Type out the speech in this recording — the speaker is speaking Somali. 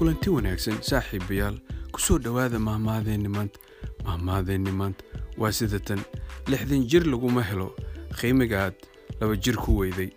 kulanti wanaagsan saaxiibayaal ku soo dhowaada mahmaadeenni maanta. Mahmahadeenni maanta waa sidatan. Lixdan jir laguma helo. Qiimigaad laba jir ku weyday.